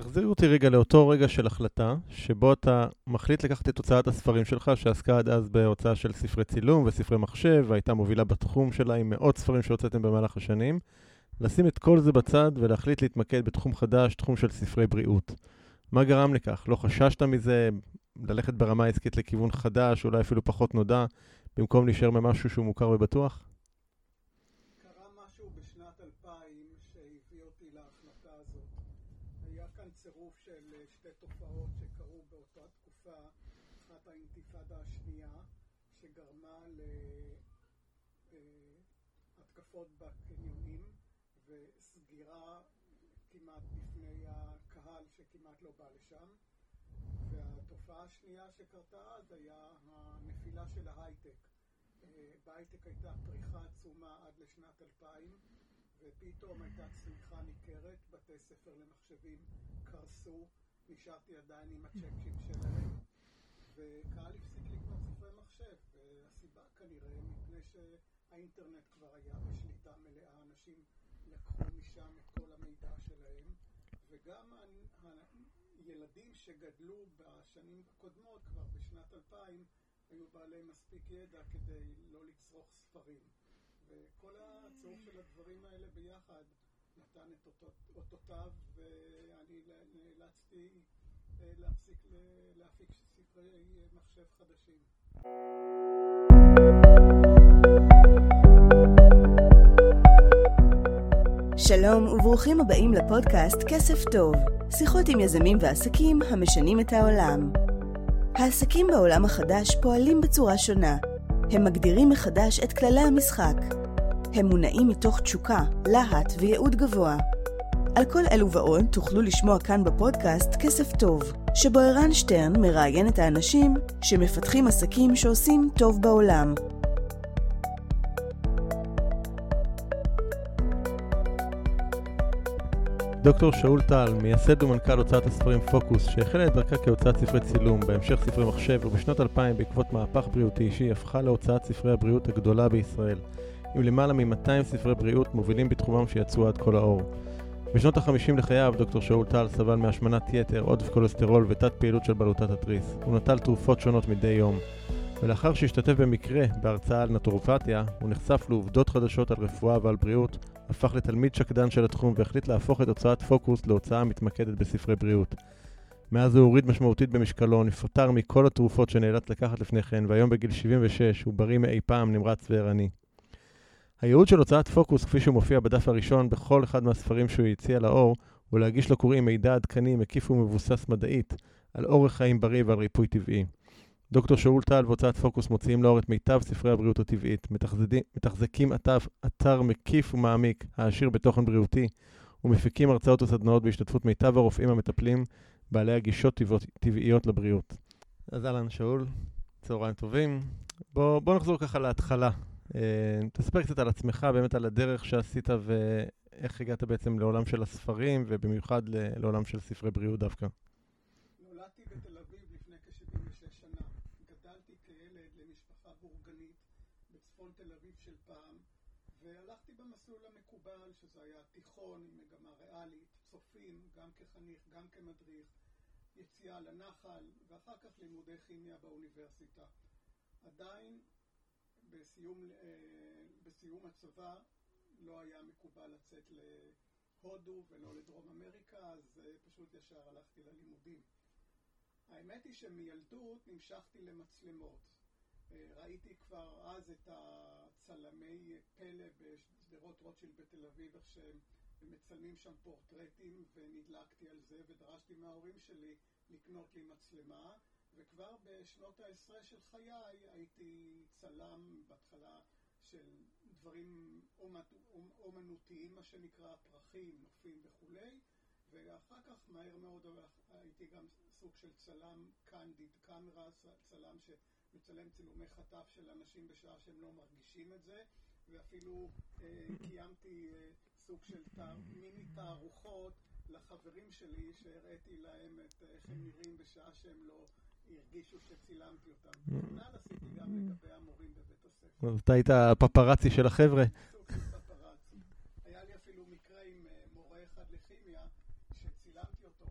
תחזיר אותי רגע לאותו רגע של החלטה, שבו אתה מחליט לקחת את הוצאת הספרים שלך, שעסקה עד אז בהוצאה של ספרי צילום וספרי מחשב, והייתה מובילה בתחום שלה עם מאות ספרים שהוצאתם במהלך השנים, לשים את כל זה בצד ולהחליט להתמקד בתחום חדש, תחום של ספרי בריאות. מה גרם לכך? לא חששת מזה? ללכת ברמה העסקית לכיוון חדש, אולי אפילו פחות נודע, במקום להישאר ממשהו שהוא מוכר ובטוח? קרה משהו בשנת 2000 שהביא אותי להחלטה הזאת. היה כאן צירוף של אה, שתי תופעות שקרו באותה תקופה, אחת האינתיפאדה השנייה, שגרמה להתקפות בקניונים וסגירה כמעט בפני הקהל שכמעט לא בא לשם. והתופעה השנייה שקרתה אז היה הנפילה של ההייטק. אה, בהייטק הייתה פריחה עצומה עד לשנת 2000, ופתאום הייתה צמיחה ניכרת, בתי ספר למחשבים קרסו, נשארתי עדיין עם הצ'קים שלהם, וקהל הפסיק לקנות ספרי מחשב, והסיבה כנראה מפני שהאינטרנט כבר היה בשליטה מלאה, אנשים לקחו משם את כל המידע שלהם, וגם ילדים שגדלו בשנים הקודמות, כבר בשנת 2000, היו בעלי מספיק ידע כדי לא לצרוך ספרים. וכל הצירוף של הדברים האלה ביחד נתן את אותותיו, ואני נאלצתי אה, להפסיק להפיק ספרי מחשב חדשים. שלום וברוכים הבאים לפודקאסט כסף טוב. שיחות עם יזמים ועסקים המשנים את העולם. העסקים בעולם החדש פועלים בצורה שונה. הם מגדירים מחדש את כללי המשחק. הם מונעים מתוך תשוקה, להט וייעוד גבוה. על כל אלו ועוד תוכלו לשמוע כאן בפודקאסט כסף טוב, שבו ערן שטרן מראיין את האנשים שמפתחים עסקים שעושים טוב בעולם. דוקטור שאול טל, מייסד ומנכ"ל הוצאת הספרים פוקוס, שהחלה את דרכה כהוצאת ספרי צילום, בהמשך ספרי מחשב, ובשנות 2000 בעקבות מהפך בריאותי אישי הפכה להוצאת ספרי הבריאות הגדולה בישראל, עם למעלה מ-200 ספרי בריאות מובילים בתחומם שיצאו עד כל האור. בשנות ה-50 לחייו דוקטור שאול טל סבל מהשמנת יתר, עודף כולסטרול ותת פעילות של בלוטת התריס. הוא נטל תרופות שונות מדי יום. ולאחר שהשתתף במקרה בהרצאה על נטורופתיה, הוא נחשף לעובדות חדשות על רפואה ועל בריאות, הפך לתלמיד שקדן של התחום והחליט להפוך את הוצאת פוקוס להוצאה המתמקדת בספרי בריאות. מאז הוא הוריד משמעותית במשקלו, נפטר מכל התרופות שנאלץ לקחת לפני כן, והיום בגיל 76 הוא בריא מאי פעם, נמרץ וערני. הייעוד של הוצאת פוקוס, כפי שהוא מופיע בדף הראשון בכל אחד מהספרים שהוא הציע לאור, הוא להגיש לקוראים מידע עדכני, מקיף ומבוסס מדעית, על אורח חיים בריא ועל ריפוי טבעי. דוקטור שאול טל והוצאת פוקוס מוציאים לאור את מיטב ספרי הבריאות הטבעית, מתחזקים אתר, אתר מקיף ומעמיק, העשיר בתוכן בריאותי, ומפיקים הרצאות וסדנאות בהשתתפות מיטב הרופאים המטפלים, בעלי הגישות טבעיות לבריאות. אז אהלן, שאול, צהריים טובים. בוא, בוא נחזור ככה להתחלה. אה, תספר קצת על עצמך, באמת על הדרך שעשית ואיך הגעת בעצם לעולם של הספרים, ובמיוחד לעולם של ספרי בריאות דווקא. המסלול המקובל, שזה היה תיכון עם מגמה ריאלית, צופים, גם כחניך, גם כמדריך, יציאה לנחל, ואחר כך לימודי כימיה באוניברסיטה. עדיין בסיום, אה, בסיום הצבא לא היה מקובל לצאת להודו ולא לדרום אמריקה, אז אה, פשוט ישר הלכתי ללימודים. האמת היא שמילדות נמשכתי למצלמות. אה, ראיתי כבר אז את הצלמי פלא בשדרות רוטשילד בתל אביב, איך שהם מצלמים שם פורטרטים, ונדלקתי על זה, ודרשתי מההורים שלי לקנות לי מצלמה, וכבר בשנות העשרה של חיי הייתי צלם בהתחלה של דברים אומנותיים, מה שנקרא, פרחים, נופים וכולי, ואחר כך מהר מאוד הייתי גם סוג של צלם קנדיד, קאמרה, צלם ש... מצלם צילומי חטף של אנשים בשעה שהם לא מרגישים את זה, ואפילו אה, קיימתי אה, סוג של מיני תערוכות לחברים שלי, שהראיתי להם את איך הם נראים בשעה שהם לא הרגישו שצילמתי אותם. כנ"ל עשיתי גם לגבי המורים בבית הספר. אתה היית הפפרצי של החבר'ה. סוג של פפרצי. היה לי אפילו מקרה עם אה, מורה אחד לכימיה, שצילמתי אותו,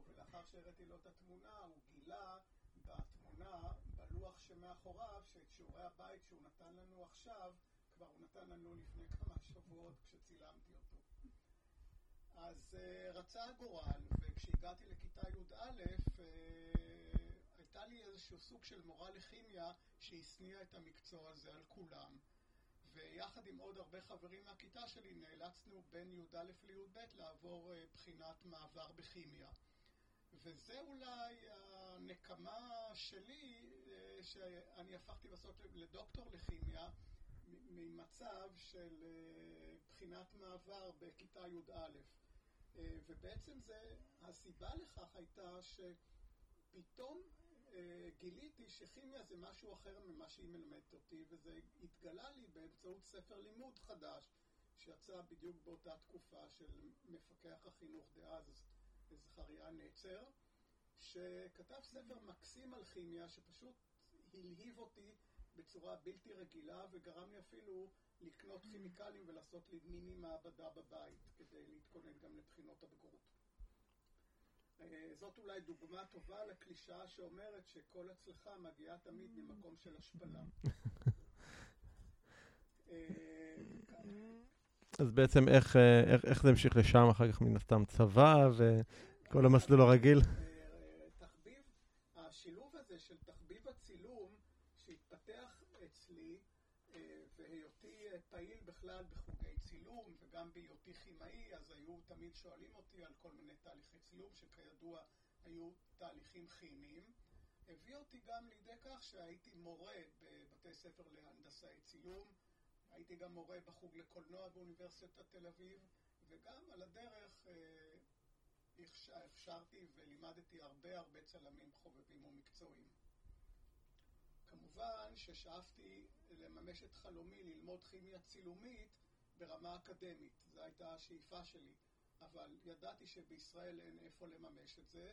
והראיתי לו את התמונה, הוא גילה בתמונה, בלוח שמאחוריו, שאת שיעורי הבית שהוא נתן לנו עכשיו, כבר הוא נתן לנו לפני כמה שבועות כשצילמתי אותו. אז uh, רצה הגורל, וכשהגעתי לכיתה י"א, uh, הייתה לי איזשהו סוג של מורה לכימיה שהשניאה את המקצוע הזה על כולם. ויחד עם עוד הרבה חברים מהכיתה שלי נאלצנו בין י"א לי"ב לעבור uh, בחינת מעבר בכימיה. וזה אולי הנקמה שלי, שאני הפכתי בסוף לדוקטור לכימיה, ממצב של בחינת מעבר בכיתה י"א. אה, ובעצם זה, הסיבה לכך הייתה שפתאום אה, גיליתי שכימיה זה משהו אחר ממה שהיא מלמדת אותי, וזה התגלה לי באמצעות ספר לימוד חדש, שיצא בדיוק באותה תקופה של מפקח החינוך דאז, זכריה נצר, שכתב ספר מקסים על כימיה, שפשוט הלהיב אותי בצורה בלתי רגילה, וגרם לי אפילו לקנות כימיקלים ולעשות לי מיני מעבדה בבית כדי להתכונן גם לבחינות הבגרות. אה, זאת אולי דוגמה טובה לקלישאה שאומרת שכל הצלחה מגיעה תמיד ממקום של השפלה. אה, אז בעצם איך, אה, איך, איך זה המשיך לשם אחר כך מן הסתם צבא וכל המסלול הרגיל? תחביב, השילוב הזה של תחביב הצילום שהתפתח אצלי והיותי פעיל בכלל בחוגי צילום וגם בהיותי כימאי, אז היו תמיד שואלים אותי על כל מיני תהליכי צילום שכידוע היו תהליכים כימיים. הביא אותי גם לידי כך שהייתי מורה בבתי ספר להנדסאי צילום, הייתי גם מורה בחוג לקולנוע באוניברסיטת תל אביב, וגם על הדרך אה, הכשרתי ולימדתי הרבה הרבה צלמים חובבים ומקצועיים. כמובן ששאפתי לממש את חלומי ללמוד כימיה צילומית ברמה אקדמית. זו הייתה השאיפה שלי. אבל ידעתי שבישראל אין איפה לממש את זה,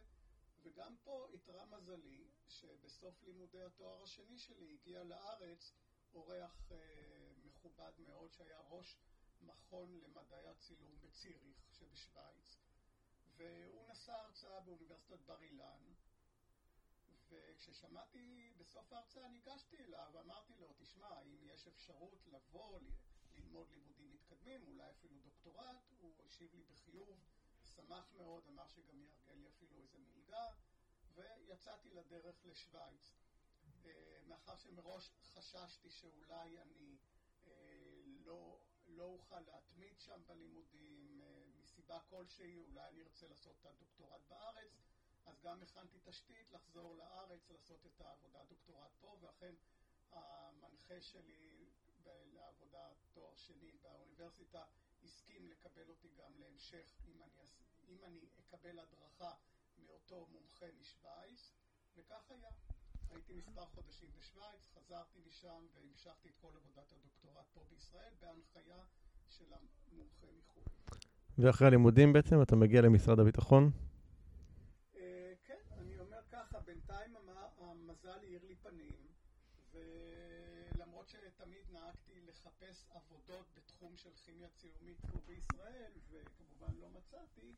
וגם פה התרע מזלי שבסוף לימודי התואר השני שלי הגיע לארץ אורח אה, מכובד מאוד שהיה ראש מכון למדעי הצילום בציריך שבשוויץ, והוא נשא הרצאה באוניברסיטת בר אילן, וכששמעתי בסוף ההרצאה ניגשתי אליו ואמרתי לו, תשמע, אם יש אפשרות לבוא, ללמוד לימודים מתקדמים, אולי אפילו דוקטורט, הוא השיב לי בחיוב, שמח מאוד, אמר שגם יארגן לי אפילו איזה מלגה, ויצאתי לדרך לשוויץ. אה, מאחר שמראש חששתי שאולי אני אה, לא, לא אוכל להתמיד שם בלימודים אה, מסיבה כלשהי, אולי אני ארצה לעשות את הדוקטורט בארץ, אז גם הכנתי תשתית לחזור לארץ, לעשות את העבודה דוקטורט פה, ואכן המנחה שלי לעבודה תואר שני באוניברסיטה הסכים לקבל אותי גם להמשך, אם אני, אם אני אקבל הדרכה מאותו מומחה משוויץ, וכך היה. הייתי מספר חודשים בשוויץ, חזרתי משם והמשכתי את כל עבודת הדוקטורט פה בישראל בהנחיה של המומחה מחו"ל. ואחרי הלימודים בעצם אתה מגיע למשרד הביטחון? המזל האיר לי פנים, ולמרות שתמיד נהגתי לחפש עבודות בתחום של כימיה צילומית פה בישראל, וכמובן לא מצאתי,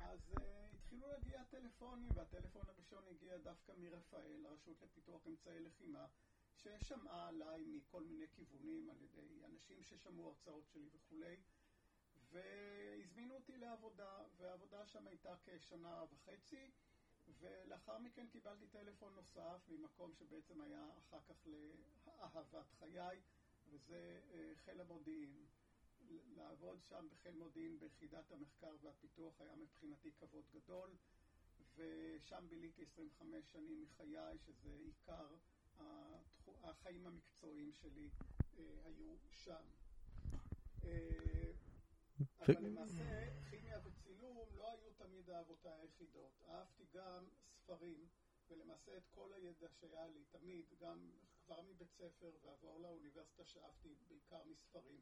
אז uh, התחילו להגיע טלפונים, והטלפון הראשון הגיע דווקא מרפאל, הרשות לפיתוח אמצעי לחימה, ששמעה עליי מכל מיני כיוונים על ידי אנשים ששמעו הרצאות שלי וכולי, והזמינו אותי לעבודה, והעבודה שם הייתה כשנה וחצי. ולאחר מכן קיבלתי טלפון נוסף ממקום שבעצם היה אחר כך לאהבת חיי, וזה אה, חיל המודיעין. לעבוד שם בחיל מודיעין ביחידת המחקר והפיתוח היה מבחינתי כבוד גדול, ושם ביליתי 25 שנים מחיי, שזה עיקר החיים המקצועיים שלי אה, היו שם. אבל למעשה כימיה וצילום לא היו תמיד אהבותיי היחידות. אהבתי גם ספרים, ולמעשה את כל הידע שהיה לי תמיד, גם כבר מבית ספר ועבור לאוניברסיטה שאהבתי בעיקר מספרים.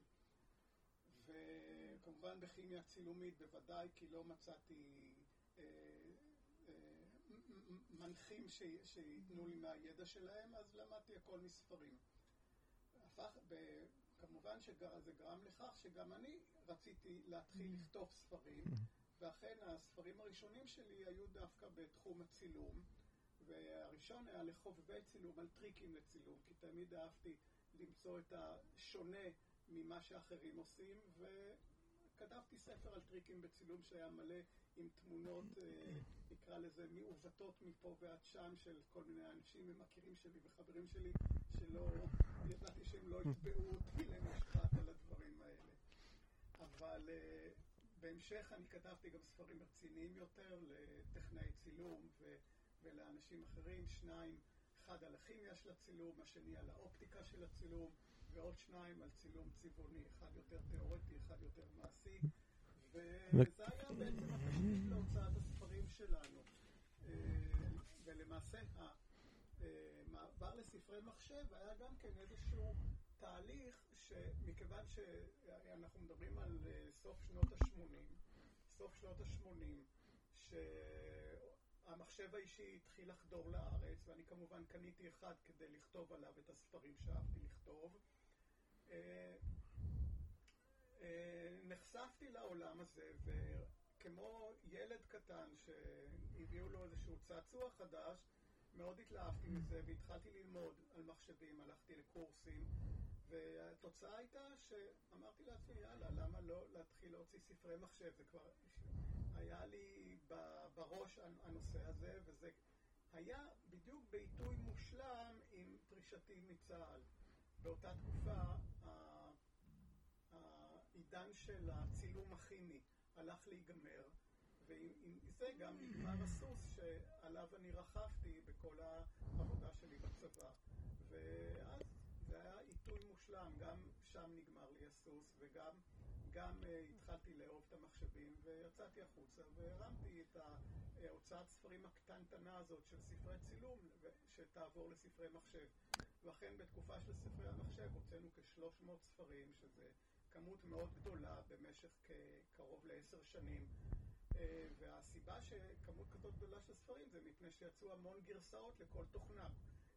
וכמובן בכימיה צילומית בוודאי, כי לא מצאתי אה, אה, מנחים שייתנו לי מהידע שלהם, אז למדתי הכל מספרים. הפך, כמובן שזה גרם לכך שגם אני רציתי להתחיל לכתוב ספרים, ואכן הספרים הראשונים שלי היו דווקא בתחום הצילום, והראשון היה לחובבי צילום על טריקים לצילום, כי תמיד אהבתי למצוא את השונה ממה שאחרים עושים, וכתבתי ספר על טריקים בצילום שהיה מלא עם תמונות, אה, נקרא לזה, מעוותות מפה ועד שם של כל מיני אנשים ומכירים שלי וחברים שלי, שלא, ידעתי שהם לא יתבעו אותי למשפט על הדברים האלה. אבל אה, בהמשך אני כתבתי גם ספרים רציניים יותר לטכנאי צילום ו, ולאנשים אחרים, שניים, אחד על הכימיה של הצילום, השני על האופטיקה של הצילום, ועוד שניים על צילום צבעוני, אחד יותר תיאורטי, אחד יותר מעשי. וזה היה בעצם התשתית להוצאת הספרים שלנו. אה, ולמעשה המעבר לספרי מחשב היה גם כן איזשהו תהליך שמכיוון שאנחנו מדברים על אה, סוף שנות ה-80, סוף שנות ה-80, שהמחשב האישי התחיל לחדור לארץ, ואני כמובן קניתי אחד כדי לכתוב עליו את הספרים שאהבתי לכתוב. אה, אה, נחשפתי לעולם הזה, וכמו ילד קטן שהביאו לו איזשהו צעצוע חדש, מאוד התלהבתי מזה והתחלתי ללמוד על מחשבים, הלכתי לקורסים, והתוצאה הייתה שאמרתי לעצמי, יאללה, למה לא להתחיל להוציא ספרי מחשב? זה כבר היה לי בראש הנושא הזה, וזה היה בדיוק בעיתוי מושלם עם פרישתי מצה"ל. באותה תקופה העידן של הצילום הכימי הלך להיגמר, ועם זה גם נגמר הסוס שעליו אני רכבתי בכל העבודה שלי בצבא. ואז זה היה עיתוי מושלם, גם שם נגמר לי הסוס וגם גם uh, התחלתי לאהוב את המחשבים ויצאתי החוצה והרמתי את ההוצאת ספרים הקטנטנה הזאת של ספרי צילום שתעבור לספרי מחשב. ואכן בתקופה של ספרי המחשב הוצאנו כ-300 ספרים, שזה כמות מאוד גדולה במשך קרוב לעשר שנים. אה, והסיבה שכמות כזאת גדולה של ספרים זה מפני שיצאו המון גרסאות לכל תוכנה.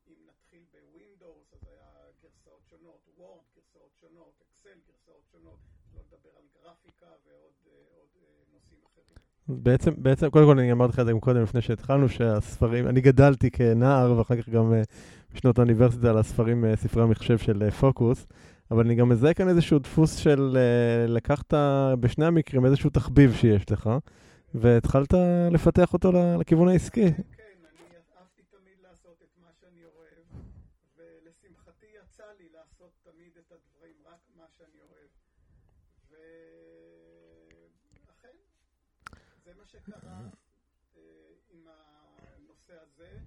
אם נתחיל בווינדוס, אז היה גרסאות שונות, וורד גרסאות שונות, אקסל גרסאות שונות, לא לדבר על גרפיקה ועוד אה, אה, נושאים אחרים. בעצם, בעצם, קודם כל אני אמרתי לך את זה גם קודם, לפני שהתחלנו, שהספרים, אני גדלתי כנער, ואחר כך גם בשנות האוניברסיטה על הספרים, ספרי המחשב של פוקוס. אבל אני גם מזהה כאן איזשהו דפוס של לקחת בשני המקרים איזשהו תחביב שיש לך, והתחלת לפתח אותו לכיוון העסקי. כן, אני אהבתי תמיד לעשות את מה שאני אוהב, ולשמחתי יצא לי לעשות תמיד את הדברים, רק מה שאני אוהב. ואכן, זה מה שקרה אה, עם הנושא הזה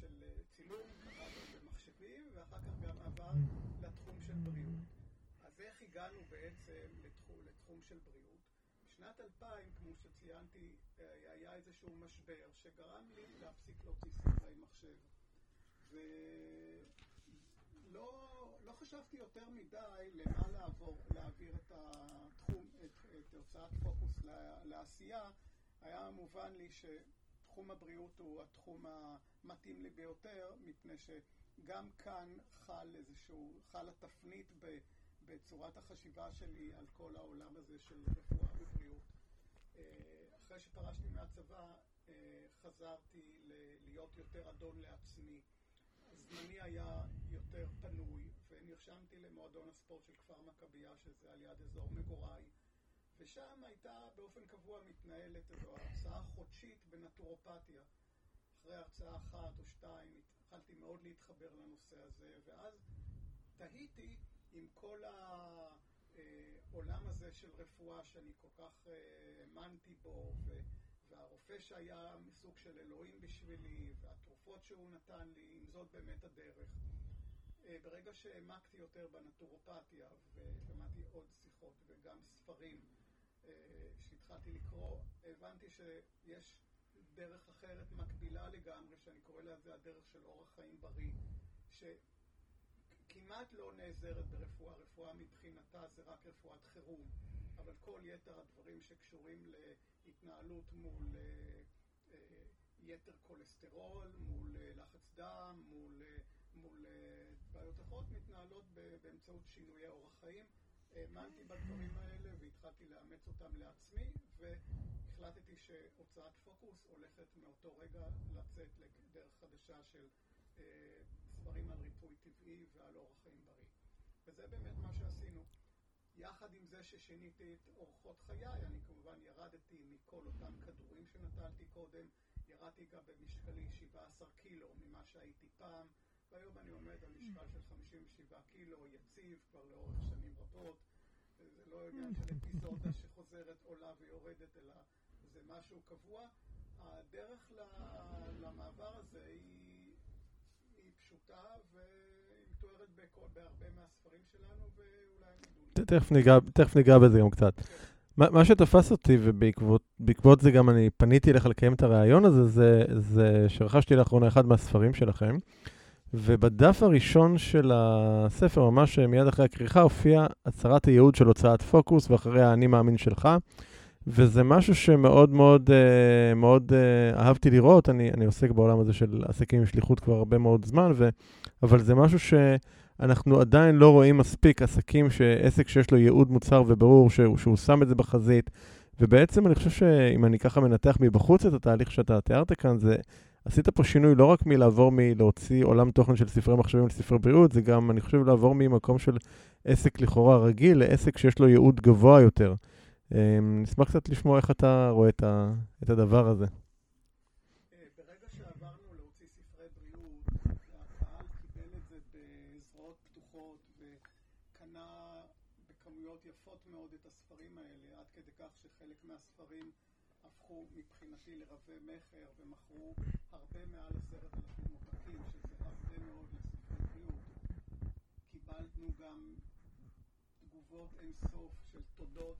של צילום, קרה במחשבים, ואחר כך גם עבר לתחום של בריאות. אז איך הגענו בעצם לתחום של בריאות? בשנת 2000, כמו שציינתי, אה, היה איזשהו משבר שגרם לי להפסיק להוציא ספרי מחשב. ולא לא חשבתי יותר מדי למה לעבור, להעביר את התחום, את, את הוצאת פוקוס לעשייה. היה מובן לי שתחום הבריאות הוא התחום המתאים לי ביותר, מפני שגם כאן חל איזשהו, חל התפנית. בצורת החשיבה שלי על כל העולם הזה של רפואה ובריאות. אה, אחרי שפרשתי מהצבא, אה, חזרתי להיות יותר אדון לעצמי. זמני היה יותר פנוי, ונרשמתי למועדון הספורט של כפר מכבייה, שזה על יד אזור מגוריי, ושם הייתה באופן קבוע מתנהלת איזו הרצאה חודשית בנטורופתיה. אחרי הרצאה אחת או שתיים התחלתי מאוד להתחבר לנושא הזה, ואז תהיתי עם כל העולם הזה של רפואה שאני כל כך אה, האמנתי בו, והרופא שהיה מסוג של אלוהים בשבילי, והתרופות שהוא נתן לי, אם זאת באמת הדרך. אה, ברגע שהעמקתי יותר בנטורופתיה ושמעתי עוד שיחות וגם ספרים אה, שהתחלתי לקרוא, הבנתי שיש דרך אחרת מקבילה לגמרי, שאני קורא לזה הדרך של אורח חיים בריא, ש... כמעט לא נעזרת ברפואה. רפואה מבחינתה זה רק רפואת חירום, אבל כל יתר הדברים שקשורים להתנהלות מול אה, אה, יתר כולסטרול, מול אה, לחץ דם, מול, מול בעיות אחרות, מתנהלות באמצעות שינויי אורח חיים, האמנתי בדברים האלה והתחלתי לאמץ אותם לעצמי, והחלטתי שהוצאת פוקוס הולכת מאותו רגע לצאת לדרך חדשה של אה, ספרים על ריפוי טבעי ועל אורח חיים בריא. וזה באמת מה שעשינו. יחד עם זה ששיניתי את אורחות חיי, אני כמובן ירדתי מכל אותם כדורים שנטלתי קודם, ירדתי גם במשקלי 17 קילו ממה שהייתי פעם, והיום אני עומד על משקל של 57 קילו, יציב כבר לאורך שנים רבות. זה לא עניין של אפיזודה שחוזרת, עולה ויורדת, אלא זה משהו קבוע. הדרך למעבר הזה היא, היא פשוטה והיא מתוארת בהרבה מהספרים שלנו, ואולי נדעו. תכף ניגע, תכף ניגע בזה גם קצת. מה, מה שתפס אותי, ובעקבות זה גם אני פניתי אליך לקיים את הריאיון הזה, זה, זה שרכשתי לאחרונה אחד מהספרים שלכם, ובדף הראשון של הספר, ממש מיד אחרי הכריכה, הופיע הצהרת הייעוד של הוצאת פוקוס, ואחרי האני מאמין שלך. וזה משהו שמאוד מאוד אה, מאוד אה, אהבתי לראות. אני, אני עוסק בעולם הזה של עסקים עם שליחות כבר הרבה מאוד זמן, ו, אבל זה משהו שאנחנו עדיין לא רואים מספיק עסקים, עסק שיש לו ייעוד מוצר וברור, שהוא, שהוא שם את זה בחזית. ובעצם אני חושב שאם אני ככה מנתח מבחוץ את התהליך שאתה תיארת כאן, זה עשית פה שינוי לא רק מלעבור מלהוציא עולם תוכן של ספרי מחשבים לספרי בריאות, זה גם, אני חושב, לעבור ממקום של עסק לכאורה רגיל לעסק שיש לו ייעוד גבוה יותר. אמ, נשמח קצת לשמוע איך אתה רואה את הדבר הזה. הפכו מבחינתי לרבי מכר ומכרו הרבה מעל עשרת אלפים עותקים, שזה הרבה מאוד לספרי בריאות. קיבלנו גם תגובות אינסוף של תודות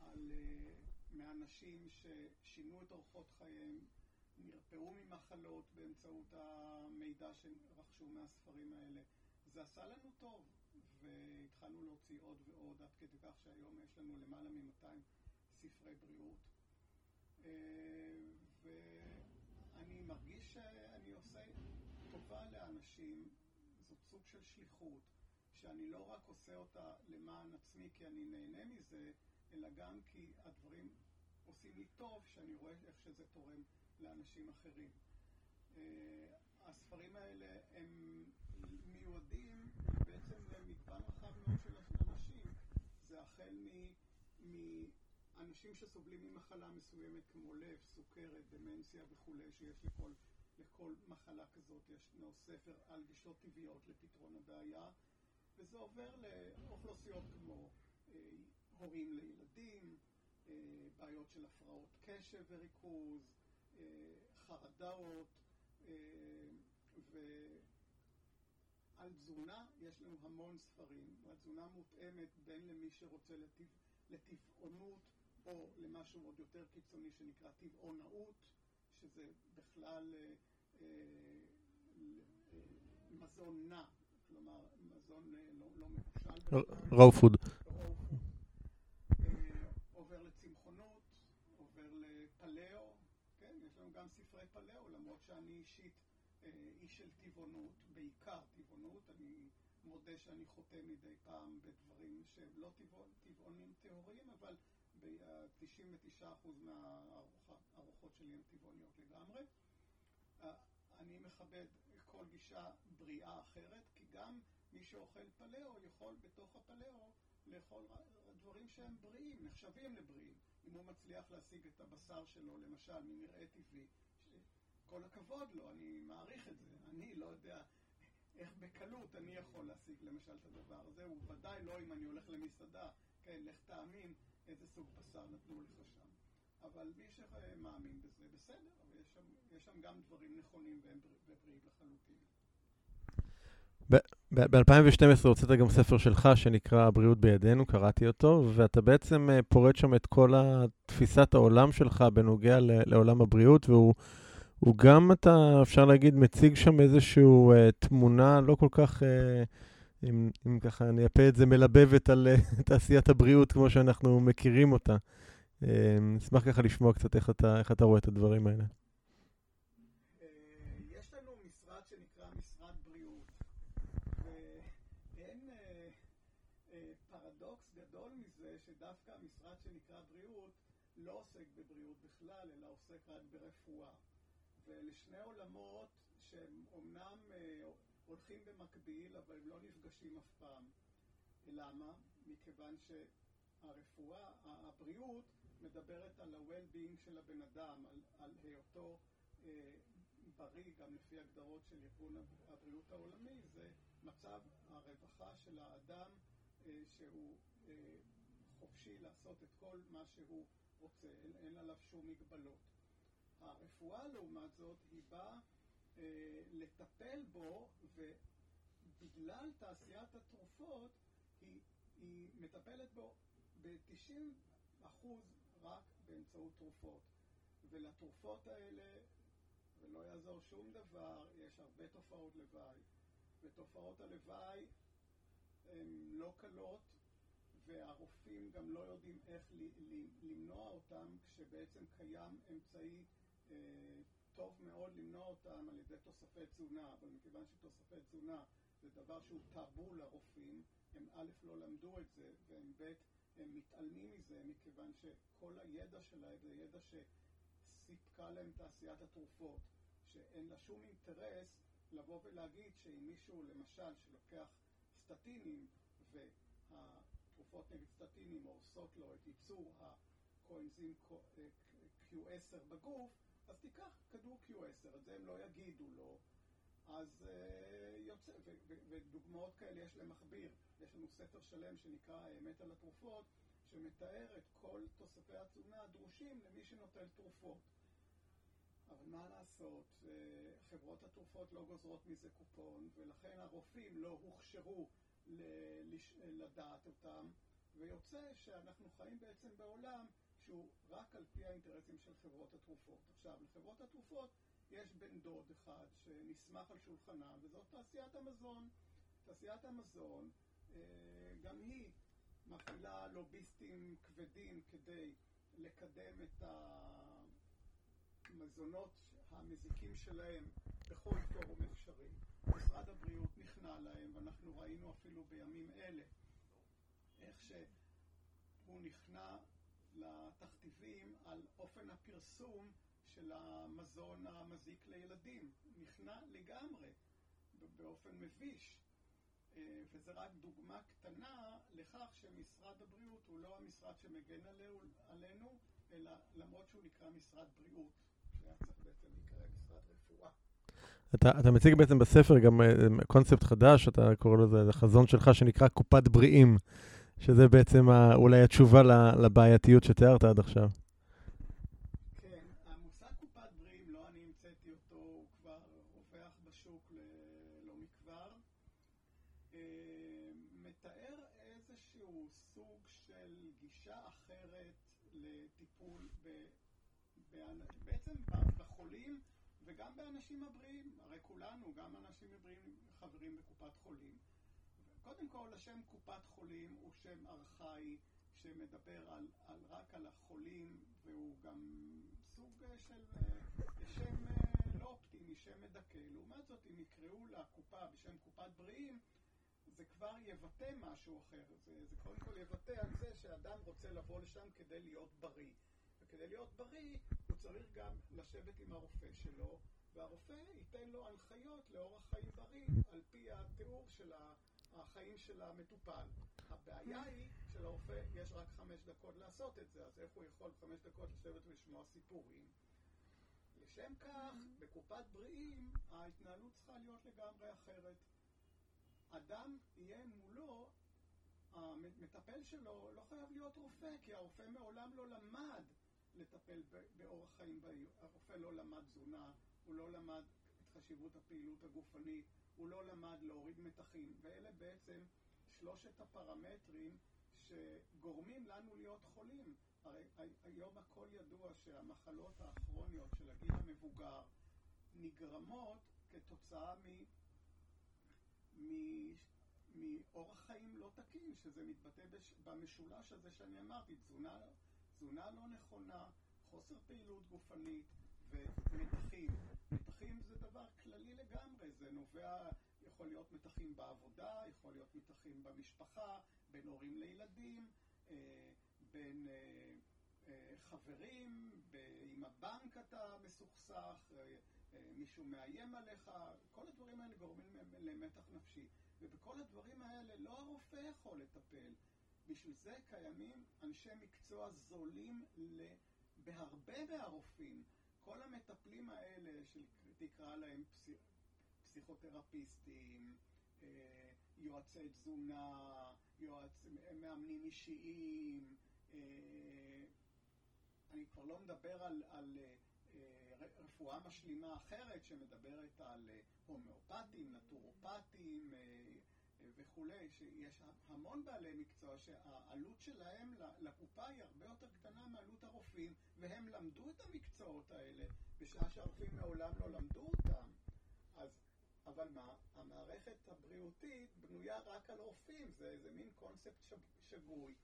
על, uh, מאנשים ששינו את אורחות חייהם, נרפאו ממחלות באמצעות המידע שרכשו מהספרים האלה. זה עשה לנו טוב, והתחלנו להוציא עוד ועוד, עד כדי כך שהיום יש לנו למעלה מ-200 ספרי בריאות. אה, ואני מרגיש שאני עושה טובה לאנשים, זאת סוג של שליחות, שאני לא רק עושה אותה למען עצמי כי אני נהנה מזה, אלא גם כי הדברים עושים לי טוב, שאני רואה איך שזה תורם לאנשים אחרים. אה, הספרים האלה הם מיועדים בעצם למגוון רחב מאוד של אנשים. זה החל מ... אנשים שסובלים ממחלה מסוימת כמו לב, סוכרת, דמנציה וכולי, שיש לכל, לכל מחלה כזאת, ישנו ספר על גישות טבעיות לפתרון הבעיה, וזה עובר לאוכלוסיות כמו אה, הורים לילדים, אה, בעיות של הפרעות קשב וריכוז, אה, חרדות, ועל תזונה יש לנו המון ספרים, והתזונה מותאמת בין למי שרוצה לטבע, לטבעונות או למשהו עוד יותר קיצוני שנקרא טבעונאות, שזה בכלל מזון נע, כלומר מזון אה, לא, לא מבושל. רואו פוד. עובר לצמחונות, עובר לפלאו, כן, יש לנו גם ספרי פלאו, למרות שאני אישית אה, איש של טבעונות, בעיקר טבעונות, אני מודה שאני חוטא מדי פעם בדברים שהם לא טבעונים טהוריים, אבל ב-99% מהארוחות שלי הן טבעוניות לגמרי. אני מכבד כל גישה בריאה אחרת, כי גם מי שאוכל פלאו יכול בתוך הפלאו לאכול דברים שהם בריאים, נחשבים לבריאים. אם הוא מצליח להשיג את הבשר שלו, למשל, ממרעה טבעי, כל הכבוד לו, אני מעריך את זה. אני לא יודע איך בקלות אני יכול להשיג למשל את הדבר הזה, ובוודאי לא אם אני הולך למסעדה, כן, לך תאמין איזה סוג בשר נתנו לך שם. אבל מי שמאמין בזה, בסדר, אבל יש שם, יש שם גם דברים נכונים והם בריאים לחלוטין. ב-2012 הוצאת גם ספר שלך שנקרא הבריאות בידינו, קראתי אותו, ואתה בעצם אה, פורט שם את כל תפיסת העולם שלך בנוגע לעולם הבריאות, והוא גם, אתה, אפשר להגיד, מציג שם איזושהי uh, תמונה לא כל כך... Uh, אם, אם ככה אני אפה את זה, מלבבת על תעשיית הבריאות כמו שאנחנו מכירים אותה. אה, נשמח ככה לשמוע קצת איך אתה, איך אתה רואה את הדברים האלה. שדווקא המשרד שנקרא בריאות לא בבריאות בכלל, אלא רק ברפואה. שני עולמות שהם אומנם אה, הולכים במקביל, אבל הם לא נפגשים אף פעם. למה? מכיוון שהרפואה, הבריאות, מדברת על ה-well-being של הבן אדם, על, על היותו אה, בריא, גם לפי הגדרות של ארגון הבריאות העולמי, זה מצב הרווחה של האדם אה, שהוא אה, חופשי לעשות את כל מה שהוא רוצה, אין, אין עליו שום מגבלות. הרפואה, לעומת זאת, היא באה אה, לטפל בו, ובגלל תעשיית התרופות, היא, היא מטפלת בו ב-90% רק באמצעות תרופות. ולתרופות האלה, ולא יעזור שום דבר, יש הרבה תופעות לוואי. ותופעות הלוואי הן לא קלות, והרופאים גם לא יודעים איך למנוע אותם, כשבעצם קיים אמצעי אה, טוב מאוד למנוע אותם על ידי תוספי תזונה, אבל מכיוון שתוספי תזונה זה דבר שהוא טאבו לרופאים, הם א' לא למדו את זה, והם ב' הם מתעלמים מזה, מכיוון שכל הידע שלהם זה ידע שסיפקה להם תעשיית התרופות, שאין לה שום אינטרס לבוא ולהגיד שאם מישהו, למשל, שלוקח סטטינים, והתרופות נגד סטטינים הורסות לו את ייצור הקואנזים Q10 בגוף, אז תיקח כדור Q10, את זה הם לא יגידו לו. אז uh, יוצא, ודוגמאות כאלה יש למכביר. יש לנו ספר שלם שנקרא האמת על התרופות, שמתאר את כל תוספי התזונה הדרושים למי שנוטל תרופות. אבל מה לעשות, אה, חברות התרופות לא גוזרות מזה קופון, ולכן הרופאים לא הוכשרו לדעת אותם, ויוצא שאנחנו חיים בעצם בעולם שהוא רק על פי האינטרסים של חברות התרופות. עכשיו, לחברות התרופות יש בן דוד אחד שנסמך על שולחנם, וזאת תעשיית המזון. תעשיית המזון, אה, גם היא מפעילה לוביסטים כבדים כדי לקדם את המזונות המזיקים שלהם בכל פורום אפשרי. משרד הבריאות נכנע להם, ואנחנו ראינו אפילו בימים אלה איך שהוא נכנע לתכתיבים על אופן הפרסום של המזון המזיק לילדים. נכנע לגמרי, באופן מביש. אה, וזה רק דוגמה קטנה לכך שמשרד הבריאות הוא לא המשרד שמגן עלינו, אלא למרות שהוא נקרא משרד בריאות, שהיה צריך בעצם להיקרא משרד רפואה. אתה, אתה מציג בעצם בספר גם אה, קונספט חדש, אתה קורא לזה, החזון שלך שנקרא קופת בריאים, שזה בעצם אולי התשובה לבעייתיות שתיארת עד עכשיו. באנשים הבריאים, הרי כולנו, גם אנשים הבריאים, חברים בקופת חולים. קודם כל, השם קופת חולים הוא שם ארכאי שמדבר על, על, רק על החולים, והוא גם סוג של שם לא אופטימי, שם מדכא. לעומת זאת, אם יקראו לקופה בשם קופת בריאים, זה כבר יבטא משהו אחר. זה, זה קודם כל יבטא על זה שאדם רוצה לבוא לשם כדי להיות בריא. וכדי להיות בריא, הוא צריך גם לשבת עם הרופא שלו והרופא ייתן לו הנחיות לאורח חיים בריא על פי התיאור של החיים של המטופל. הבעיה היא שלרופא יש רק חמש דקות לעשות את זה, אז איך הוא יכול חמש דקות לשבת ולשמוע סיפורים? לשם כך, בקופת בריאים ההתנהלות צריכה להיות לגמרי אחרת. אדם יהיה מולו, המטפל שלו לא חייב להיות רופא, כי הרופא מעולם לא למד לטפל באורח חיים בריא. הרופא לא למד תזונה, הוא לא למד את חשיבות הפעילות הגופנית, הוא לא למד להוריד מתחים, ואלה בעצם שלושת הפרמטרים שגורמים לנו להיות חולים. הרי היום הכל ידוע שהמחלות הכרוניות של הגיל המבוגר נגרמות כתוצאה מ... מ... מאורח חיים לא תקין, שזה מתבטא בש... במשולש הזה שאני אמרתי, תזונה, תזונה לא נכונה, חוסר פעילות גופנית ומתחים. מתחים זה דבר כללי לגמרי, זה נובע, יכול להיות מתחים בעבודה, יכול להיות מתחים במשפחה, בין הורים לילדים. בין חברים, עם הבנק אתה מסוכסך, מישהו מאיים עליך, כל הדברים האלה גורמים למתח נפשי. ובכל הדברים האלה לא הרופא יכול לטפל. בשביל זה קיימים אנשי מקצוע זולים בהרבה מהרופאים. כל המטפלים האלה, שתקרא להם פסיכ... פסיכותרפיסטים, אה, יועצי תזונה, יועצ... מאמנים אישיים, אה, אני כבר לא מדבר על, על אה, רפואה משלימה אחרת שמדברת על הומאופטים, נטורופטים וכולי, שיש המון בעלי מקצוע שהעלות שלהם לקופה היא הרבה יותר קטנה מעלות הרופאים, והם למדו את המקצועות האלה, בשעה שהרופאים מעולם לא למדו אותם. אז, אבל מה, המערכת הבריאותית בנויה רק על רופאים, זה, זה מין קונספט שגוי,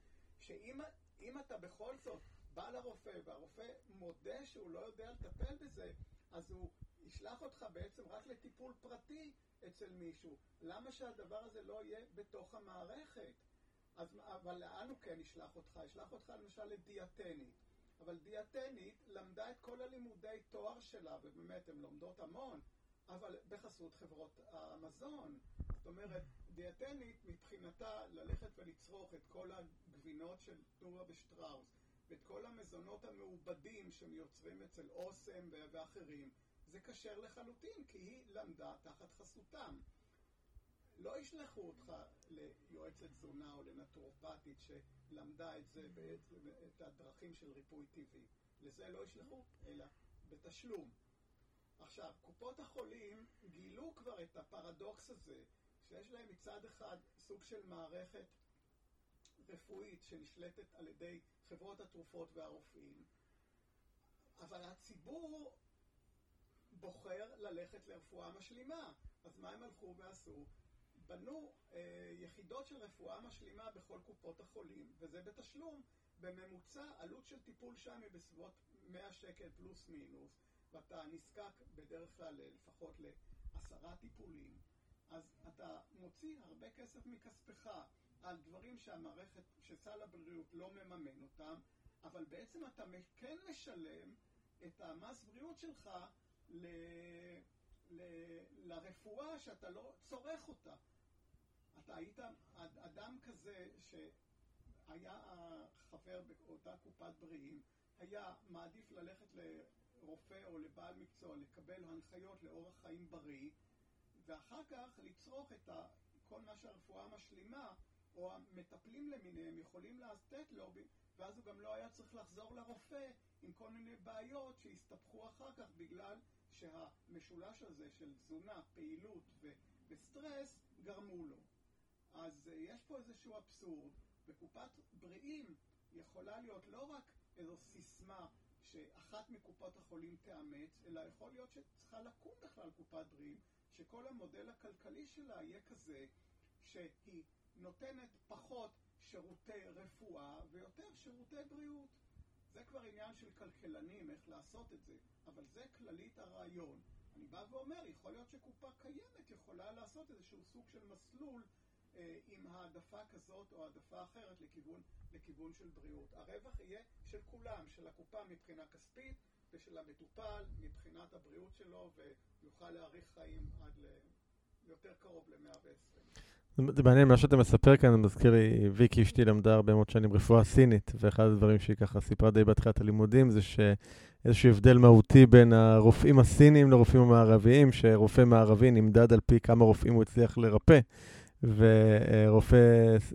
שאם אתה בכל זאת בא לרופא, והרופא מודה שהוא לא יודע לטפל בזה, אז הוא ישלח אותך בעצם רק לטיפול פרטי אצל מישהו. למה שהדבר הזה לא יהיה בתוך המערכת? אז, אבל לאן הוא כן ישלח אותך? ישלח אותך למשל לדיאטנית. אבל דיאטנית למדה את כל הלימודי תואר שלה, ובאמת הן לומדות המון, אבל בחסות חברות המזון. זאת אומרת, דיאטנית מבחינתה ללכת ולצרוך את כל הגבינות של תנובה ושטראוס, ואת כל המזונות המעובדים שמיוצרים אצל אוסם ואחרים, זה כשר לחלוטין, כי היא למדה תחת חסותם. לא ישלחו אותך ליועצת תזונה או לנטורופטית שלמדה את זה, בעצם, את הדרכים של ריפוי טבעי. לזה לא ישלחו, אלא בתשלום. עכשיו, קופות החולים גילו כבר את הפרדוקס הזה, שיש להם מצד אחד סוג של מערכת רפואית שנשלטת על ידי חברות התרופות והרופאים, אבל הציבור בוחר ללכת לרפואה משלימה. אז מה הם הלכו ועשו? בנו אה, יחידות של רפואה משלימה בכל קופות החולים, וזה בתשלום. בממוצע עלות של טיפול שם היא בסביבות 100 שקל פלוס מינוס, ואתה נזקק בדרך כלל לפחות לעשרה טיפולים, אז אתה מוציא הרבה כסף מכספך על דברים שהמערכת, שסל הבריאות לא מממן אותם, אבל בעצם אתה כן משלם את המס בריאות שלך ל, ל, לרפואה שאתה לא צורך אותה. אתה היית אדם כזה שהיה חבר באותה קופת בריאים, היה מעדיף ללכת לרופא או לבעל מקצוע, לקבל הנחיות לאורח חיים בריא, ואחר כך לצרוך את ה, כל מה שהרפואה משלימה, או המטפלים למיניהם יכולים לתת לו, ואז הוא גם לא היה צריך לחזור לרופא עם כל מיני בעיות שהסתבכו אחר כך בגלל שהמשולש הזה של תזונה, פעילות ו- וסטרס גרמו לו. אז uh, יש פה איזשהו אבסורד. בקופת בריאים יכולה להיות לא רק איזו סיסמה שאחת מקופות החולים תאמץ, אלא יכול להיות שצריכה לקום בכלל קופת בריאים, שכל המודל הכלכלי שלה יהיה כזה שהיא נותנת פחות שירותי רפואה ויותר שירותי בריאות. זה כבר עניין של כלכלנים, איך לעשות את זה, אבל זה כללית הרעיון. אני בא ואומר, יכול להיות שקופה קיימת יכולה לעשות איזשהו סוג של מסלול אה, עם העדפה כזאת או העדפה אחרת לכיוון, לכיוון של בריאות. הרווח יהיה של כולם, של הקופה מבחינה כספית ושל המטופל מבחינת הבריאות שלו, ויוכל להאריך חיים עד ל... יותר קרוב ל-120. זה מעניין, מה שאתה מספר כאן, מזכיר לי, ויקי אשתי למדה הרבה מאוד שנים רפואה סינית, ואחד הדברים שהיא ככה סיפרה די בתחילת הלימודים, זה שאיזשהו הבדל מהותי בין הרופאים הסינים לרופאים המערביים, שרופא מערבי נמדד על פי כמה רופאים הוא הצליח לרפא. ורופא,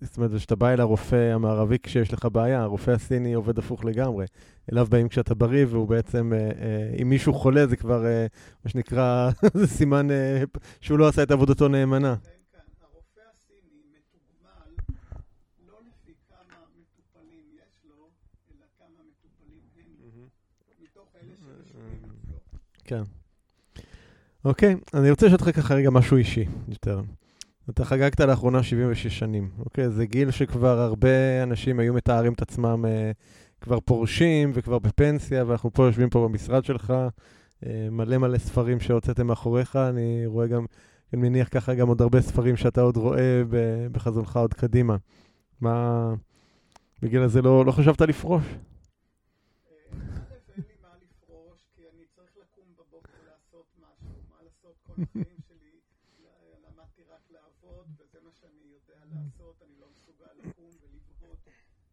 זאת אומרת, כשאתה בא אל הרופא המערבי כשיש לך בעיה, הרופא הסיני עובד הפוך לגמרי. אליו באים כשאתה בריא, והוא בעצם, אה, אה, אם מישהו חולה, זה כבר, אה, מה שנקרא, זה סימן שהוא לא עשה את עבודתו נאמנה. כן. אוקיי, אני רוצה לשאול אותך ככה רגע משהו אישי יותר. אתה חגגת לאחרונה 76 שנים, אוקיי? זה גיל שכבר הרבה אנשים היו מתארים את עצמם אה, כבר פורשים וכבר בפנסיה, ואנחנו פה יושבים פה במשרד שלך, אה, מלא מלא ספרים שהוצאתם מאחוריך, אני רואה גם, אני מניח ככה גם עוד הרבה ספרים שאתה עוד רואה בחזונך עוד קדימה. מה, בגלל זה לא, לא חשבת לפרוש? אין לי מה לפרוש, כי אני צריך לקום בבוקר לעשות משהו. מה החיים שלי למדתי רק לעבוד, וזה מה שאני יודע לעשות. אני לא מסוגל לקום ולבהות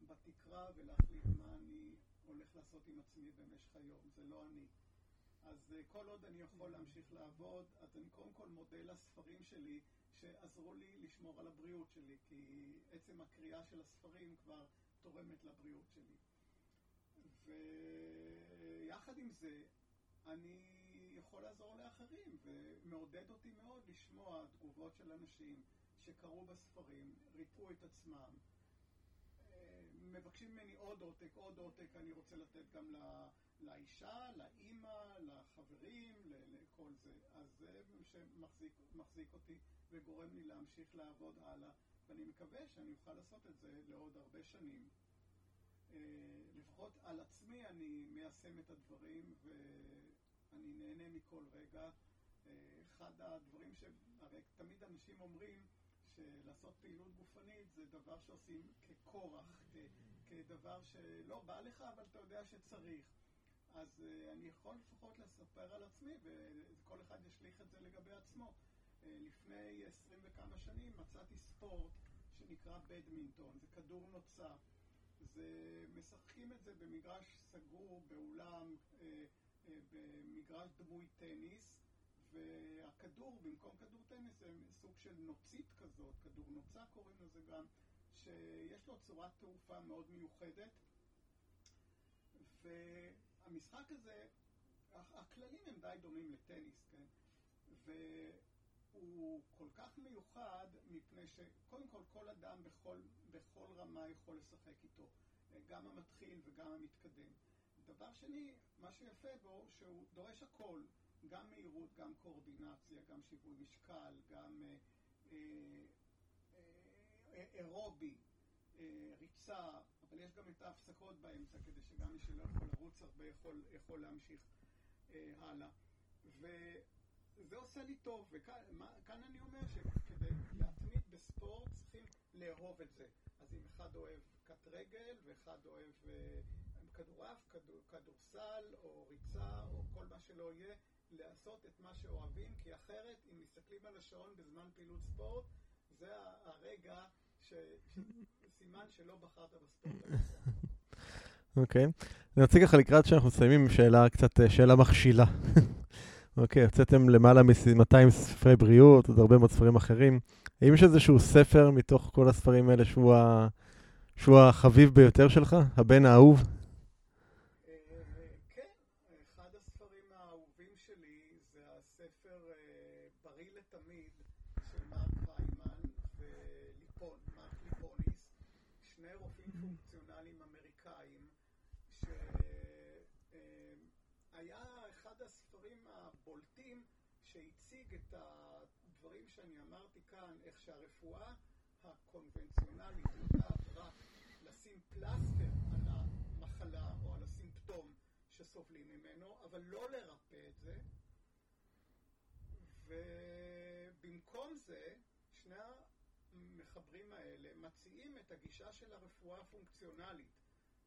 בתקרה ולהחליט מה אני הולך לעשות עם עצמי במשך היום. זה לא אני. אז כל עוד אני יכול להמשיך לעבוד, אז אני קודם כל מודה לספרים שלי שעזרו לי לשמור על הבריאות שלי, כי עצם הקריאה של הספרים כבר תורמת לבריאות שלי. ויחד עם זה, אני יכול לעזור לאחרים, ומעודד אותי מאוד לשמוע תגובות של אנשים שקראו בספרים, ריפו את עצמם, מבקשים ממני עוד עותק, עוד עותק, אני רוצה לתת גם לאישה, לאימא, לחברים, לכל זה. אז זה שמחזיק אותי וגורם לי להמשיך לעבוד הלאה, ואני מקווה שאני אוכל לעשות את זה לעוד הרבה שנים. לפחות על עצמי אני מיישם את הדברים ואני נהנה מכל רגע. אחד הדברים שהרי תמיד אנשים אומרים שלעשות פעילות גופנית זה דבר שעושים ככורח, כדבר שלא בא לך אבל אתה יודע שצריך. אז אני יכול לפחות לספר על עצמי וכל אחד ישליך את זה לגבי עצמו. לפני עשרים וכמה שנים מצאתי ספורט שנקרא בדמינטון, זה כדור נוצה. זה, משחקים את זה במגרש סגור, באולם, במגרש דמוי טניס, והכדור, במקום כדור טניס, זה סוג של נוצית כזאת, כדור נוצה קוראים לזה גם, שיש לו צורת תעופה מאוד מיוחדת. והמשחק הזה, הכללים הם די דומים לטניס, כן? והוא כל כך מיוחד מפני שקודם כל כל אדם בכל, בכל רמה יכול לשחק איתו, גם המתחיל וגם המתקדם. דבר שני, מה שיפה בו, שהוא דורש הכל, גם מהירות, גם קואורדינציה, גם שיווי משקל, גם אה, אה, אירובי, אה, ריצה, אבל יש גם את ההפסקות באמצע, כדי שגם מי שלא יכול לרוץ הרבה יכול, יכול להמשיך אה, הלאה. וזה עושה לי טוב, וכאן אני אומר שכדי להתמיד בספורט צריכים לאהוב את זה. אז אם אחד אוהב קט רגל, ואחד אוהב אה, כדורעף, כדור, כדורסל, או ריצה, או כל מה שלא יהיה, לעשות את מה שאוהבים, כי אחרת, אם מסתכלים על השעון בזמן פעילות ספורט, זה הרגע ש... סימן שלא בחרת בספורט אוקיי. אני רוצה ככה לקראת שאנחנו מסיימים עם שאלה קצת, אה, שאלה מכשילה. אוקיי, הוצאתם למעלה מ-200 ספרי בריאות, עוד הרבה מאוד ספרים אחרים. האם יש איזשהו ספר מתוך כל הספרים האלה שהוא. שהוא החביב ביותר שלך? הבן האהוב? שהרפואה הקונבנציונלית יודעת רק לשים פלסטר על המחלה או על הסימפטום שסובלים ממנו, אבל לא לרפא את זה. ובמקום זה, שני המחברים האלה מציעים את הגישה של הרפואה הפונקציונלית.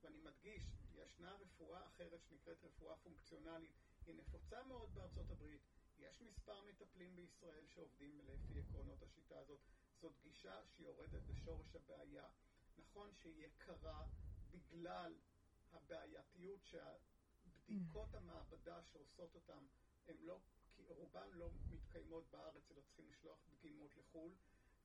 ואני מדגיש, ישנה רפואה אחרת שנקראת רפואה פונקציונלית, היא נפוצה מאוד בארצות הברית, יש מספר מטפלים בישראל שעובדים לפי עקרונות השיטה הזאת. זאת גישה שיורדת לשורש הבעיה. נכון שהיא יקרה בגלל הבעייתיות שהבדיקות המעבדה שעושות אותן, הן לא, רובן לא מתקיימות בארץ, אלא צריכים לשלוח דגימות לחו"ל.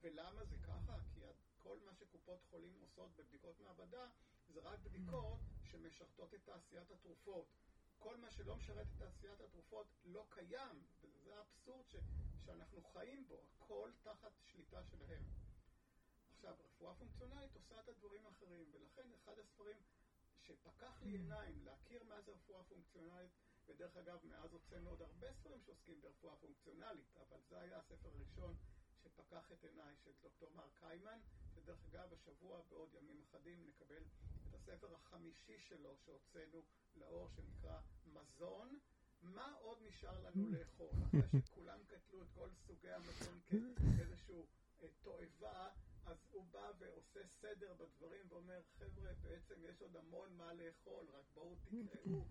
ולמה זה ככה? כי כל מה שקופות חולים עושות בבדיקות מעבדה זה רק בדיקות שמשרתות את תעשיית התרופות. כל מה שלא משרת את תעשיית התרופות לא קיים, וזה האבסורד ש, שאנחנו חיים בו, הכל תחת שליטה שלהם. עכשיו, רפואה פונקציונלית עושה את הדברים האחרים, ולכן אחד הספרים שפקח לי עיניים להכיר מה זה רפואה פונקציונלית, ודרך אגב, מאז הוצאנו עוד הרבה ספרים שעוסקים ברפואה פונקציונלית, אבל זה היה הספר הראשון שפקח את עיניי של דוקטור מר קיימן, ודרך אגב, השבוע בעוד ימים אחדים נקבל את הספר החמישי שלו שהוצאנו לאור שנקרא מזון. מה עוד נשאר לנו לאכול? אחרי שכולם קטלו את כל סוגי המזון כאיזשהו תועבה, אז הוא בא ועושה סדר בדברים ואומר, חבר'ה, עוד המון מה לאכול, רק בואו תקראו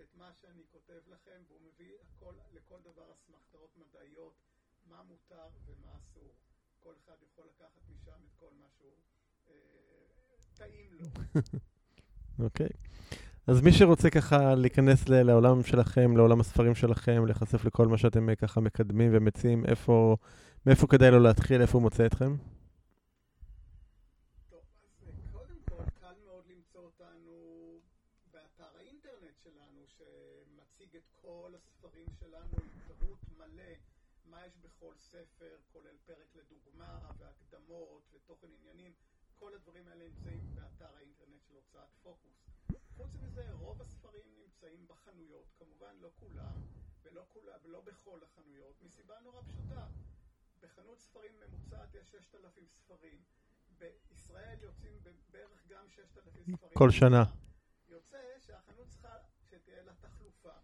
את מה שאני כותב לכם, והוא מביא הכל, לכל דבר אסמכתאות מדעיות, מה מותר ומה אסור. כל אחד יכול לקחת משם את כל מה שהוא אה, טעים לו. אוקיי. אז מי שרוצה ככה להיכנס לעולם שלכם, לעולם הספרים שלכם, להיחשף לכל מה שאתם אה, ככה מקדמים ומציעים, איפה, מאיפה כדאי לו להתחיל, איפה הוא מוצא אתכם? טוב, אז אה, קודם כל, קל מאוד למצוא אותנו באתר האינטרנט שלנו, שמציג את כל הספרים שלנו עם פירוט מלא, מה יש בכל ספר, כולל פרק לדוגמה, והקדמות, ותוכן עניינים. כל הדברים האלה נמצאים באתר האינטרנט של הוצאת פוקוס. חוץ מזה, רוב הספרים נמצאים בחנויות, כמובן לא כולם, ולא, כולה, ולא בכל החנויות, מסיבה נורא פשוטה. בחנות ספרים ממוצעת יש 6,000 ספרים. בישראל יוצאים בערך גם 6,000 ספרים. כל שנה. יוצא שהחנות צריכה שתהיה לה תחלופה.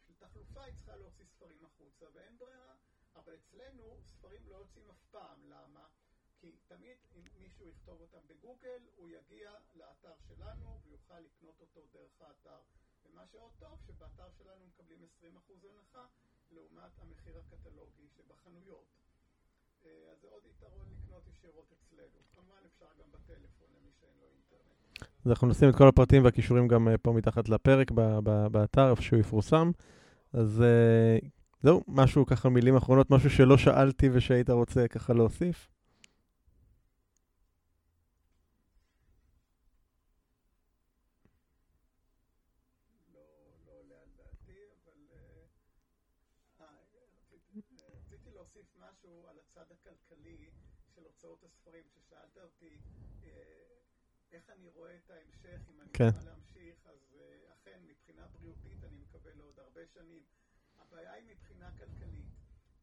בשביל תחלופה היא צריכה להוציא ספרים החוצה, ואין ברירה. אבל אצלנו ספרים לא יוצאים אף פעם. למה? כי תמיד מישהו יכתוב אותם בגוגל, הוא יגיע לאתר שלנו ויוכל לקנות אותו דרך האתר. ומה שעוד טוב, שבאתר שלנו מקבלים 20% הנחה לעומת המחיר הקטלוגי שבחנויות. אה, אז זה עוד יתרון לקנות ישירות אצלנו. כמובן אפשר גם בטלפון למי שאין לו אינטרנט. אז אנחנו נשים את כל הפרטים והכישורים גם אה, פה מתחת לפרק באתר, איפה שהוא יפורסם. אז אה, זהו, משהו ככה מילים אחרונות, משהו שלא שאלתי ושהיית רוצה ככה להוסיף? איך אני רואה את ההמשך, אם אני כן. להמשיך, אז uh, אכן, מבחינה בריאותית אני מקווה לעוד הרבה שנים. הבעיה היא מבחינה כלכלית,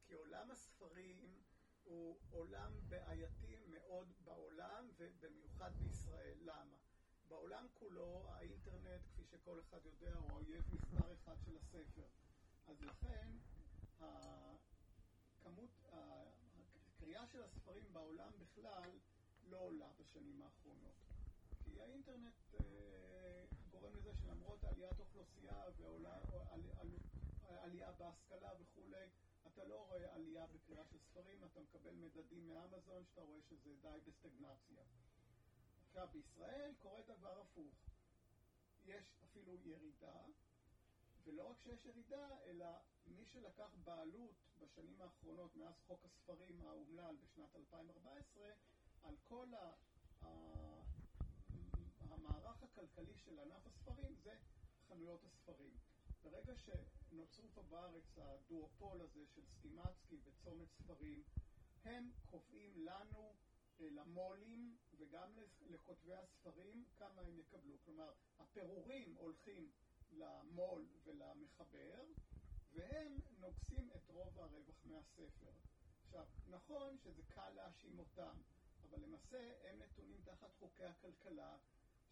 כי עולם הספרים הוא עולם בעייתי מאוד בעולם, ובמיוחד בישראל. למה? בעולם כולו האינטרנט, כפי שכל אחד יודע, הוא האויב מספר אחד של הספר. אז לכן, הכמות, הקריאה של הספרים בעולם בכלל לא עולה בשנים האחרונות. כי האינטרנט אה, גורם לזה שלמרות עליית אוכלוסייה ועלייה בהשכלה וכולי, אתה לא רואה עלייה בקריאה של ספרים, אתה מקבל מדדים מאמזון שאתה רואה שזה די בסטגנציה. עכשיו, בישראל קורה דבר הפוך. יש אפילו ירידה, ולא רק שיש ירידה, אלא מי שלקח בעלות בשנים האחרונות, מאז חוק הספרים האומלל בשנת 2014, על כל ה... המערך הכלכלי של ענף הספרים זה חנויות הספרים. ברגע שנוצרו פה בארץ הדואופול הזה של סטימצקי וצומת ספרים, הם קובעים לנו, אה, למו"לים וגם לכותבי הספרים, כמה הם יקבלו. כלומר, הפירורים הולכים למו"ל ולמחבר, והם נוגסים את רוב הרווח מהספר. עכשיו, נכון שזה קל להאשים אותם, אבל למעשה הם נתונים תחת חוקי הכלכלה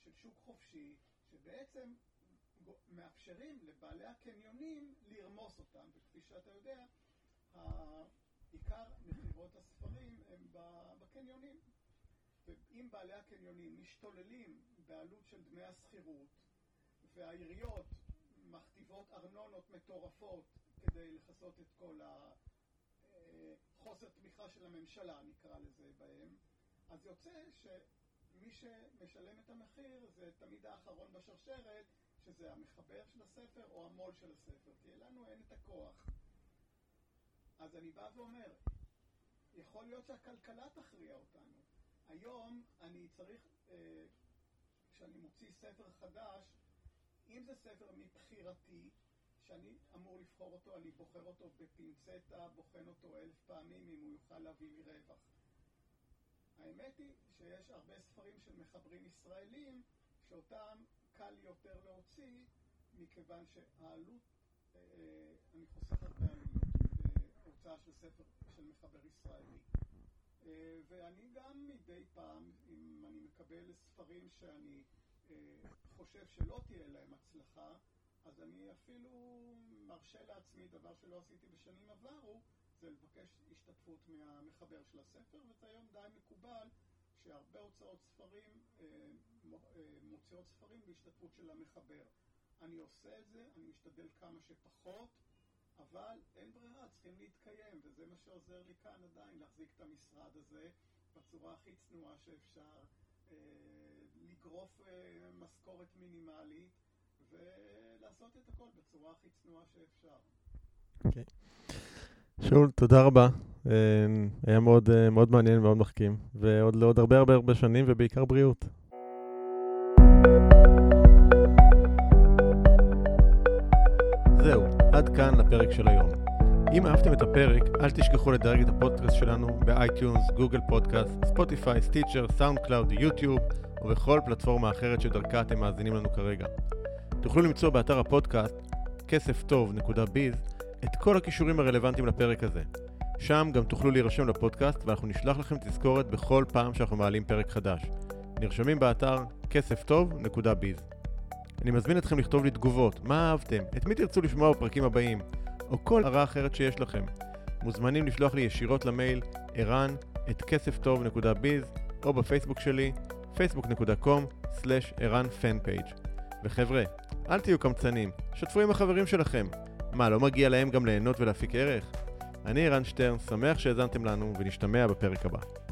של שוק חופשי, שבעצם מאפשרים לבעלי הקניונים לרמוס אותם, וכפי שאתה יודע, עיקר מכירות הספרים הם בקניונים. ואם בעלי הקניונים משתוללים בעלות של דמי השכירות, והעיריות מכתיבות ארנונות מטורפות כדי לכסות את כל החוסר תמיכה של הממשלה, נקרא לזה, בהם, אז יוצא ש... מי שמשלם את המחיר זה תמיד האחרון בשרשרת, שזה המחבר של הספר או המו"ל של הספר, כי לנו אין את הכוח. אז אני בא ואומר, יכול להיות שהכלכלה תכריע אותנו. היום אני צריך, אה, כשאני מוציא ספר חדש, אם זה ספר מבחירתי, שאני אמור לבחור אותו, אני בוחר אותו בפינצטה, בוחן אותו אלף פעמים אם הוא יוכל להביא לי רווח. האמת היא שיש הרבה ספרים של מחברים ישראלים שאותם קל יותר להוציא מכיוון שהעלות, אה, אני חוסך הרבה עלויות בהוצאה של ספר של מחבר ישראלי. אה, ואני גם מדי פעם, אם אני מקבל ספרים שאני אה, חושב שלא תהיה להם הצלחה, אז אני אפילו מרשה לעצמי דבר שלא עשיתי בשנים עברו, זה לבקש השתתפות מהמחבר של הספר, וזה היום די מקובל שהרבה הוצאות ספרים אה, מוציאות ספרים בהשתתפות של המחבר. אני עושה את זה, אני משתדל כמה שפחות, אבל אין ברירה, צריכים להתקיים, וזה מה שעוזר לי כאן עדיין, להחזיק את המשרד הזה בצורה הכי צנועה שאפשר, אה, לגרוף אה, משכורת מינימלית, ולעשות את הכל בצורה הכי צנועה שאפשר. אוקיי. Okay. שאול, תודה רבה. אה, היה מאוד, אה, מאוד מעניין ומאוד מחכים, ועוד לעוד הרבה הרבה הרבה שנים, ובעיקר בריאות. זהו, עד כאן לפרק של היום. אם אהבתם את הפרק, אל תשכחו לדרג את הפודקאסט שלנו באייטיונס, גוגל פודקאסט, ספוטיפיי, סטיצ'ר, סאונד קלאוד, יוטיוב, ובכל פלטפורמה אחרת שדרכה אתם מאזינים לנו כרגע. תוכלו למצוא באתר הפודקאסט כסף טוב.ביז את כל הקישורים הרלוונטיים לפרק הזה. שם גם תוכלו להירשם לפודקאסט ואנחנו נשלח לכם תזכורת בכל פעם שאנחנו מעלים פרק חדש. נרשמים באתר כסף טוב.ביז. אני מזמין אתכם לכתוב לי תגובות, מה אהבתם, את מי תרצו לשמוע בפרקים הבאים, או כל הרעה אחרת שיש לכם. מוזמנים לשלוח לי ישירות למייל ערן את כסף טוב.ביז או בפייסבוק שלי facebook.com/ערן fanpage. וחבר'ה, אל תהיו קמצנים, שתפו עם החברים שלכם. מה, לא מגיע להם גם ליהנות ולהפיק ערך? אני ערן שטרן, שמח שהאזנתם לנו, ונשתמע בפרק הבא.